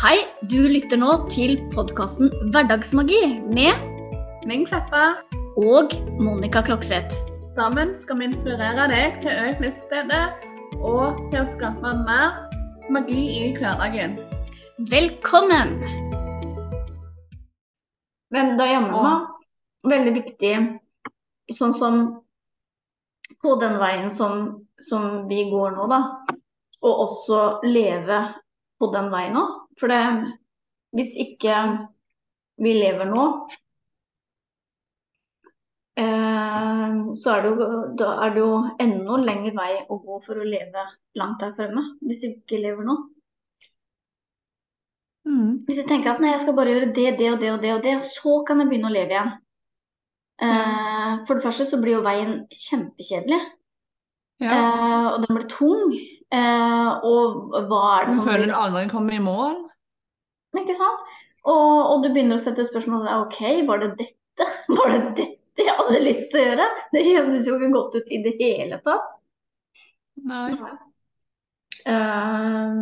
Hei, du lytter nå til podkasten Hverdagsmagi med Ming Kleppa. og Monica Klokseth. Sammen skal vi inspirere deg til økt livsglede og til å skape mer magi i hverdagen. Velkommen! Hvem da hjemme? Åh. Veldig viktig, sånn som på den veien som, som vi går nå, da. Og også leve på den veien òg. For det, hvis ikke vi lever nå, eh, så er det, jo, da er det jo enda lengre vei å gå for å leve langt der fremme. Hvis vi ikke lever nå. Hvis jeg tenker at nei, jeg skal bare gjøre det, det og det og det, og det, så kan jeg begynne å leve igjen. Eh, for det første så blir jo veien kjempekjedelig, Ja. eh, og den blir tung. Eh, og hva er det Du som føler du aldri kommer i mål? Ikke sant? Og, og du begynner å sette spørsmål OK, var det dette? Var det dette jeg hadde lyst til å gjøre? Det kjennes jo ikke godt ut i det hele tatt. Nei. Eh,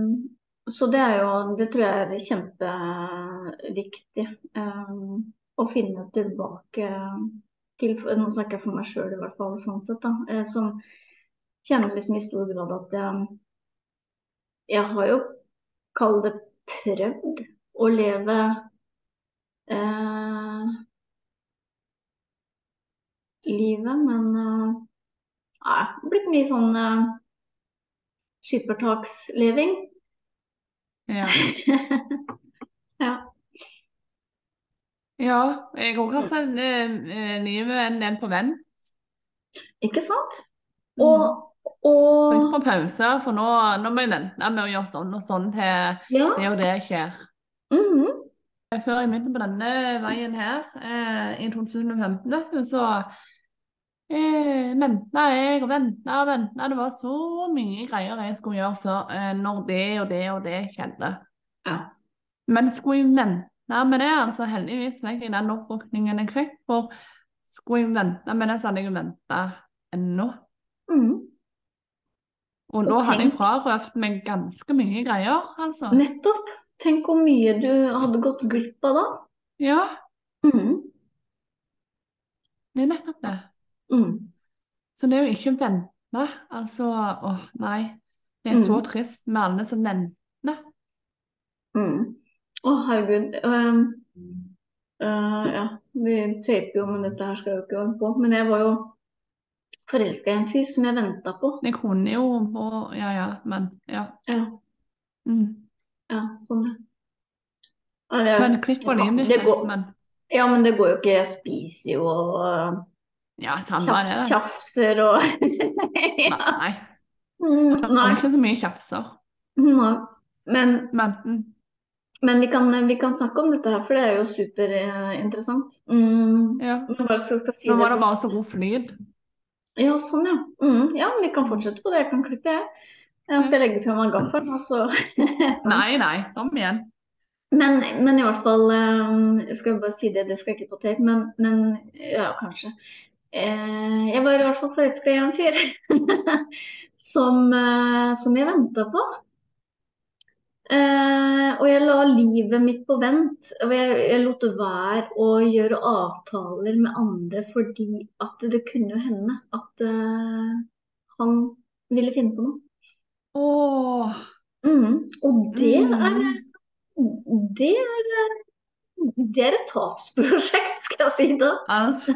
så det er jo Det tror jeg er kjempeviktig. eh, å finne tilbake til Nå snakker jeg for meg sjøl i hvert fall, sånn sett, da. eh, som kjenner liksom i stor grad at jeg, jeg har jo, kall det, prøvd å leve eh, livet, men eh, det har blitt mye sånn eh, skippertaksleving. Ja. ja. ja. Jeg har også hatt sånn, eh, livet en på vent. Ikke sant? Mm. Og, Trykk på pause, for nå, nå må jeg vente med å gjøre sånn og sånn til ja. det og det skjer. mhm, Før jeg begynte på denne veien her, eh, i 2015, så eh, venta jeg og venta og venta. Det var så mye greier jeg skulle gjøre før, eh, når det og det og det skjedde. Ja. Men skulle jeg vente med det, altså heldigvis fikk jeg den oppvåkningen jeg fikk, for skulle jeg vente med det, så hadde jeg venta ennå. Mhm. Og Og tenk... hadde jeg frarøvet meg ganske mye greier, altså. Nettopp. Tenk hvor mye du hadde gått glipp av da. Ja, Mm. det er nettopp det. Mm. Så det er jo ikke vente, altså Åh, nei. Det er så Mm. trist med alle som venter. mhm. Å, herregud. Um, uh, ja, vi taper jo, men dette her skal jeg jo ikke holde på. Men jeg var jo forelska i en fyr som jeg venta på. Jeg kunne jo og, Ja ja, men ja. Ja, Mm. ja sånn ja. Det- Men klipp på livet det ditt, går- men Ja, men det går jo ikke. Jeg spiser jo og Ja, tjaf, det. tjafser og ja. Nei. Mm, Det er ikke så mye tjafser. Nei. Men, Men mm, men vi, kan, vi kan snakke om dette her, for det er jo superinteressant. Mm. ja. Nå var det bare så god flyt. Ja, sånn, ja. Mm, ja, vi kan fortsette på det. Jeg kan klippe, jeg. Jeg skal legge fra meg gaffelen, og så sånn. Nei, nei, kom igjen. Men, men i hvert fall eh, Jeg skal bare si det, det skal ikke på tape, men, men ja, kanskje. Eh, jeg var i hvert fall forelska i en fyr som, eh, som jeg venta på. Eh, og jeg la livet mitt på vent. Og jeg, jeg lot være å gjøre avtaler med andre fordi at det kunne jo hende at eh, han ville finne på noe. Åh, Mm. Og det er mm. det er, det er et tapsprosjekt, skal jeg si da. Altså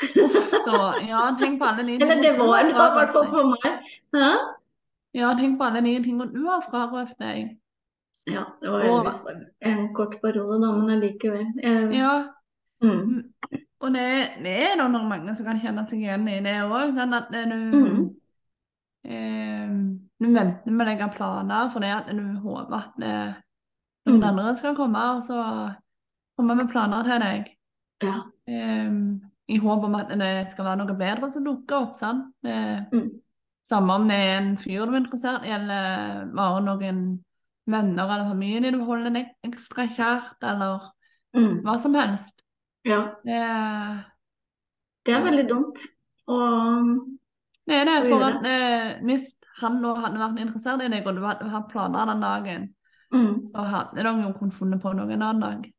Uff da. Ja, tenk på alle nye Eller det var det, i hvert fall for meg. Hæ? Ja, tenk på alle nye ting og du har frarøvet deg. Ja, det var Og- en kort periode, da, men allikevel. Jeg- Ja, Mm. og det, det er da nok mange som kan kjenne seg igjen i det òg. Sånn at du mm. eh, Du venter med å legge planer fordi at du håper at det, noen Mm. andre skal komme og så kommer med planer til deg. Ja. Eh, I håp om at det skal være noe bedre som dukker opp. sant? Det, Mm. Samme om det er en fyr du er interessert i, eller bare noen venner eller familie du holder deg ekstra kjært, eller Mm. hva som helst. ja. Det, Det er veldig dumt. Og det er det, for at eh, hvis han nå hadde vært interessert i deg, og du hadde hatt planer den dagen, Mm. så hadde dere kunnet funnet på noe en annen dag.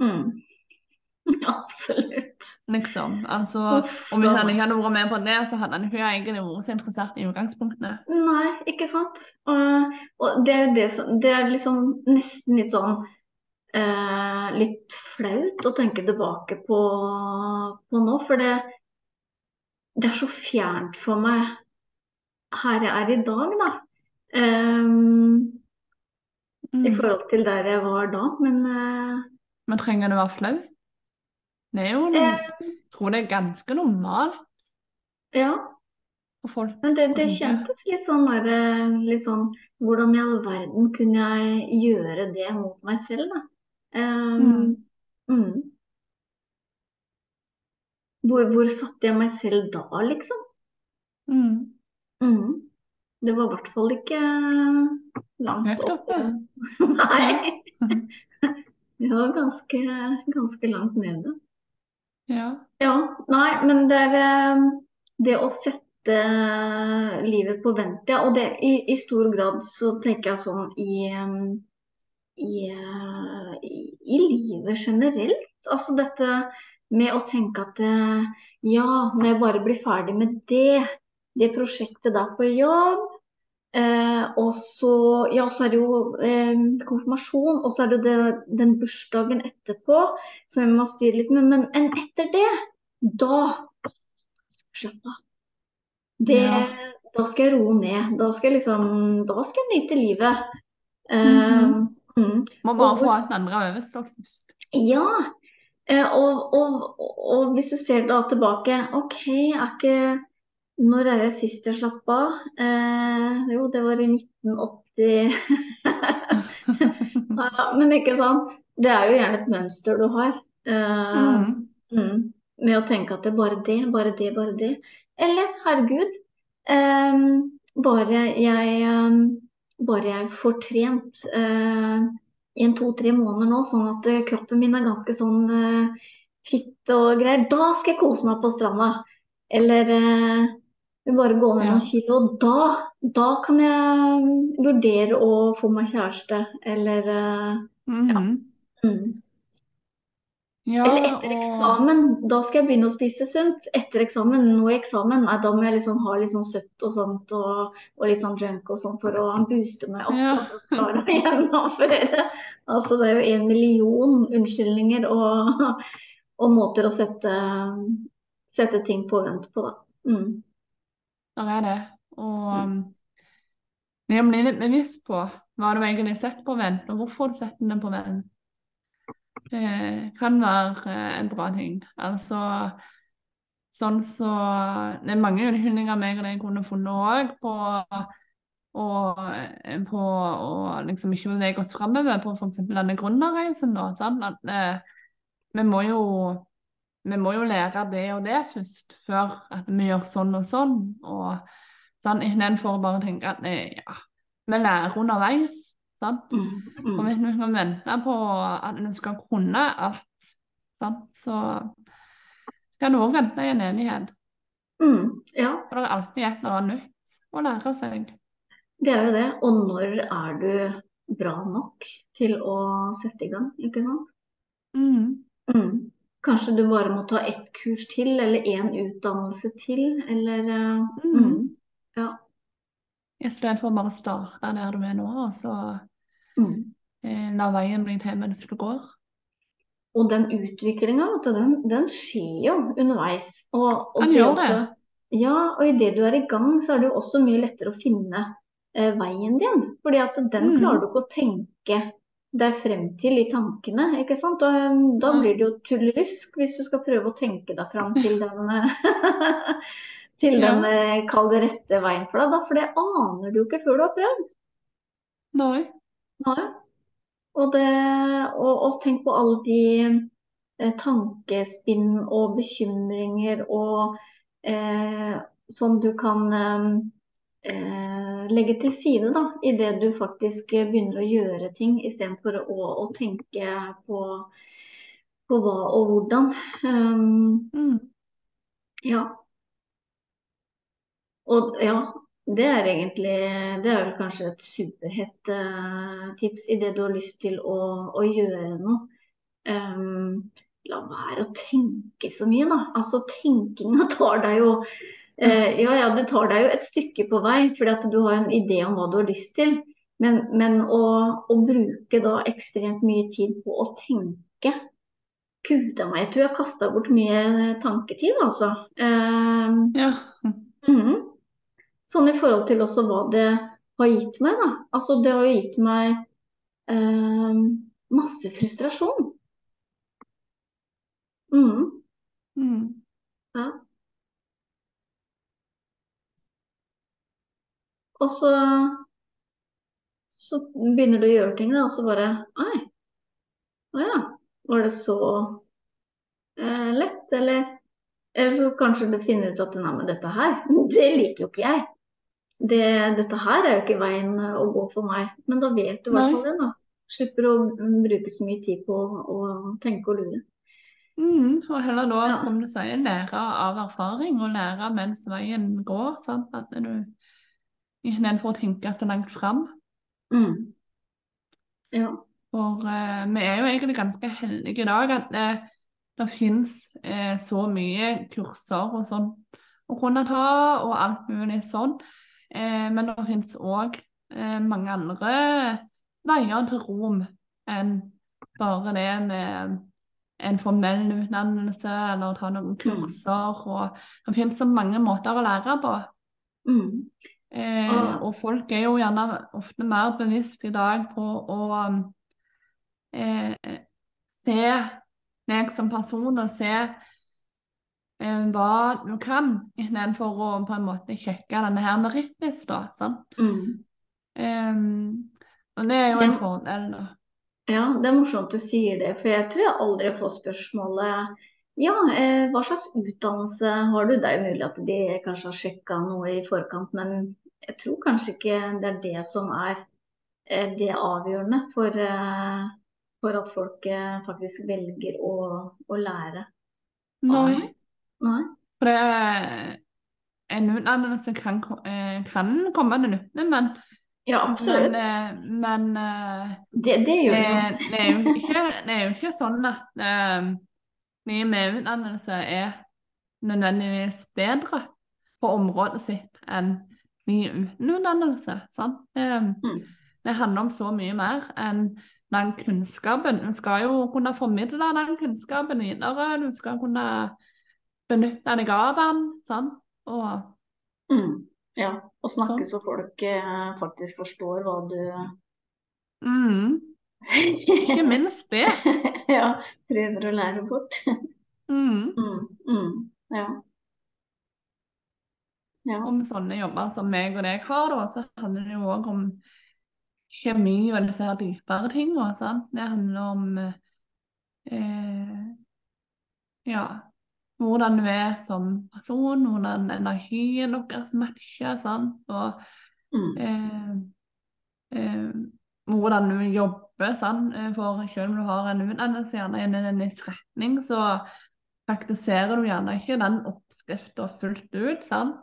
Mm. Absolutt. Liksom. Altså, om hun han ikke hadde vært med på det, så hadde han ikke egentlig vært så interessert i utgangspunktet. Nei, ikke sant. Og, og det er det som Det er liksom nesten litt sånn eh, Litt flaut å tenke tilbake på, på nå, for det, det er så fjernt for meg her jeg er i dag, da. I Mm. forhold til der jeg var da. Men eh, Men trenger det å være flau? Det er jo Eh. Jeg tror det er ganske normalt ja. folk. Men det, det kjentes litt sånn, der, litt sånn Hvordan i all verden kunne jeg gjøre det mot meg selv, da? Um, mm. Hvor, hvor satte jeg meg selv da, liksom? Mm. Mm. Det var i hvert fall ikke langt oppe. Nei. Det var ganske, ganske langt nede. Ja. Ja, nei, men det er eh, det å sette livet på vent, ja. Og det i, i stor grad så tenker jeg sånn i, eh, i, eh, i, livet generelt. Altså dette med å tenke at eh, ja, når jeg bare blir ferdig med det, det prosjektet der på jobb, Eh, og så, ja, så er det jo eh, konfirmasjon, og så er det, det den bursdagen etterpå som jeg må styre litt med. Men men etter det, da Slapp av. Det, Ja. Da skal jeg roe ned. Da skal jeg liksom Da skal jeg nyte livet. Eh, Mhm. mm. Må bare Og- få alt andre overstått først. Ja, eh, og, og, og hvis du ser da tilbake, OK, er ikke Når er det sist jeg slapp av? Eh, jo, det var i 1980. Ja, men ikke sant, det er jo gjerne et mønster du har. Eh, Mm. mm, med å tenke at det er bare det, bare det, bare det. Eller herregud, eh, bare jeg eh, bare jeg får trent eh, i en to-tre måneder nå, sånn at eh, kroppen min er ganske sånn eh, fitt og greier, da skal jeg kose meg på stranda. Eller eh, vil bare gå ned noen kilo. Da, da kan jeg vurdere å få meg kjæreste, eller mm -hmm. ja. mm. Ja, Eller etter og eksamen, da skal jeg begynne å spise sunt. Etter eksamen, nå i eksamen, nei, da må jeg liksom ha litt sånn søtt og sånt, og, og litt sånn junk og sånn for å booste meg opp. Ja. og klare å gjennomføre. Altså, det er jo en million unnskyldninger og, og måter å sette, sette ting på vent på, da. Mm. Der er det. Og mm. når jeg bli litt bevisst på hva du egentlig setter på vent, og hvorfor du setter den på vent, eh, kan være eh, en bra ting. Altså sånn så Det er mange unnskyldninger meg og deg kunne funnet òg på og eh, på å liksom ikke bevege oss framover på f.eks. denne gründerreisen. sant? At, eh, vi må jo vi må jo lære det og det først, før at vi gjør sånn og sånn. Og sånn, istedenfor å bare tenke at nei, ja, vi lærer underveis. Sant? Mm. Og Mm. hvis vi kan vente på at vi skal kunne alt, sant? så kan du også vente i en enighet. Mm. Ja, For det er alltid et eller annet nytt å lære seg. det er jo det. Og når er du bra nok til å sette i gang, ikke sant? Mm. Kanskje du bare må ta ett kurs til, eller én utdannelse til, eller eh, Mm. mm. Ja. Istedenfor bare å starte der du er nå, og så Mm. eh, la veien bli til mens du går. Og den utviklinga, den, den skjer jo underveis. Og, og Den gjør også, det. Ja, og idet du er i gang, så er det jo også mye lettere å finne eh, veien din. Fordi at den Mm. klarer du ikke å tenke deg frem til i tankene, ikke sant. Og eh, da blir det jo tullerusk hvis du skal prøve å tenke deg frem til den til Ja. den, eh, kall det rette veien for deg, da. For det aner du jo ikke før du har prøvd. Nei. Nei. Og, det, og, og tenk på alle de eh, tankespinn og bekymringer og eh, som du kan eh, legge til side da, idet du faktisk eh, begynner å gjøre ting, istedenfor å, å tenke på, på hva og hvordan. Um, Mm. ja. Og ja, det er egentlig Det er vel kanskje et superhett uh, tips i det du har lyst til å, å gjøre noe. Um, la være å tenke så mye, da. Altså tenkinga tar deg jo eh, Ja ja, det tar deg jo et stykke på vei, fordi at du har en idé om hva du har lyst til. Men, men å, å, bruke da ekstremt mye tid på å tenke Gud a meg, jeg tror jeg har kasta bort mye tanketid, altså. Eh, ja. Mm, sånn i forhold til også hva det har gitt meg, da. Altså det har jo gitt meg eh, masse frustrasjon. Mm. Mm. Ja. Og så, så begynner du å gjøre ting, da, og så bare Oi. Å ja. Var det så eh, lett? Eller, eller så kanskje du finner ut at nei, men dette her, det liker jo ikke jeg. Det, dette her er jo ikke veien å gå for meg. Men da vet du i hvert fall det, da. Slipper å bruke så mye tid på å tenke og lure. Mm, og heller da, Ja. som du sier, lære av erfaring og lære mens veien går. Sant? At du Istedenfor å tenke så langt fram. Mm. Ja. For eh, vi er jo egentlig ganske heldige i dag at det, det finnes eh, så mye kurser og sånn å kunne ta, og alt mulig sånn. Eh, men det finnes òg eh, mange andre veier til rom enn bare det med en formell utdannelse eller ta noen kurser. Og det finnes så mange måter å lære på. Mm. Eh, Ah. og folk er jo gjerne ofte mer bevisst i dag på å eh, se meg som person og se eh, hva du kan, istedenfor å på en måte sjekke denne her merittlista. sant? Mm. Eh, og det er jo en Ja. fordel, da. Ja, det er morsomt du sier det, for jeg tror jeg aldri får spørsmålet ja, eh, hva slags utdannelse har du? Det er jo mulig at de kanskje har sjekka noe i forkant, men jeg tror kanskje ikke det er det som er eh, det avgjørende for, eh, for at folk eh, faktisk velger å, å lære. Nei. Nei. For det er en utdannelse kan, ko- eh, kan komme til nytte, men, Ja, absolutt. Men, men Det, det gjør Det, det er jo ikke, det er jo ikke sånn at mye med utdannelse er nødvendigvis bedre på området sitt enn uten utdannelse. Det, Mm. det handler om så mye mer enn den kunnskapen. Du skal jo kunne formidle den kunnskapen videre. Du skal kunne benytte deg av den. Sant? Og Mm. Ja, og snakke Sånn. så folk eh, faktisk forstår hva du mm, ikke minst det. ja, prøver å lære bort. Mm. Mm, mm, ja. Ja. om sånne jobber som meg og deg har, da, så handler det jo òg om kjemi og disse her dypere tingene. Sant? Det handler om eh, ja, hvordan du er som person, hvordan energien deres matcher, sant? og Mm, eh, eh, hvordan du jobber. Sant? Eh, For selv om du har en utdannelse gjerne innen en viss retning, så praktiserer du gjerne ikke den oppskriften fullt ut. sant?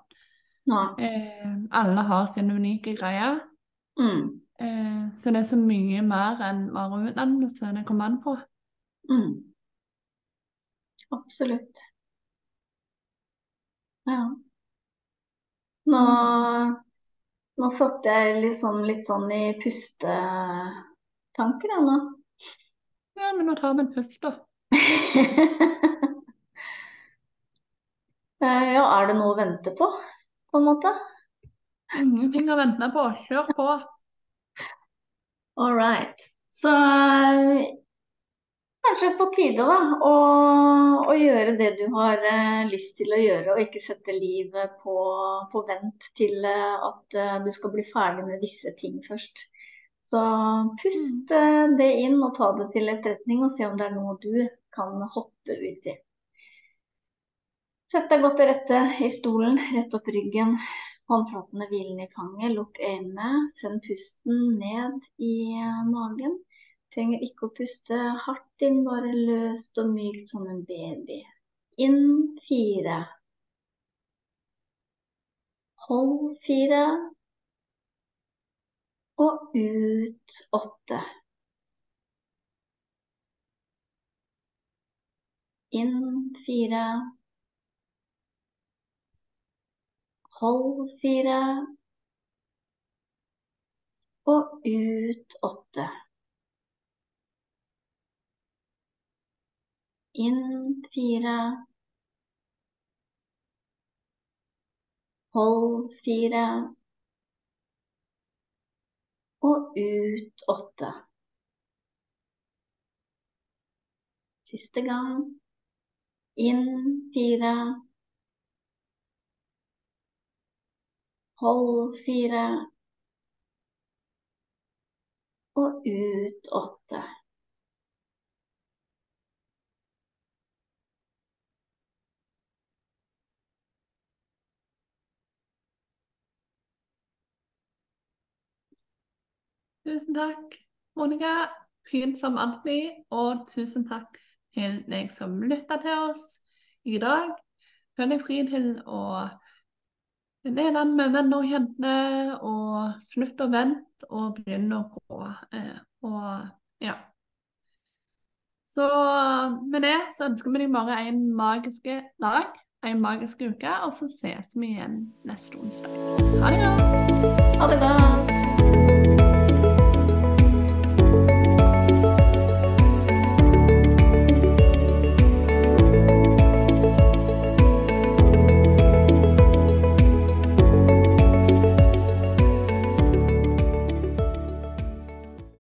Eh, alle har sine unike greier. Mm, Eh, så det er så mye mer enn bare utdannelse det kommer an på. mm. Absolutt. Ja. Nå, nå satt jeg liksom litt sånn i pustetanker, jeg nå. Ja, men nå tar vi en pust, da. Eh, Ja, er det noe å vente på, på en måte? Ingenting å vente på. Kjør på. All right. Så eh, kanskje på tide da, å, å gjøre det du har eh, lyst til å gjøre, og ikke sette livet på, på vent til eh, at eh, du skal bli ferdig med visse ting først. Så pust eh, det inn og ta det til etterretning, og se om det er noe du kan hoppe ut i. Sett deg godt til rette i stolen, rett opp ryggen, håndflatene hvilende i fanget, lukk øynene, send pusten ned i eh, magen. Trenger ikke å puste hardt inn, bare løst og mykt som en baby. Inn fire. Hold fire. Og ut åtte. Inn fire. Hold fire. Og ut åtte. Inn fire. Hold fire. Og ut åtte. Siste gang. Inn fire. Hold fire. Og ut åtte. Tusen takk, Monica. Fint som alltid. Og tusen takk til deg som lytta til oss i dag. Føl deg fri til å dele med venner og kjente, og slutt å vente og begynne å gå. Eh, og ja. Så med det så ønsker vi deg bare en magisk dag, en magisk uke, og så ses vi igjen neste onsdag. Ha det bra! Ha det bra.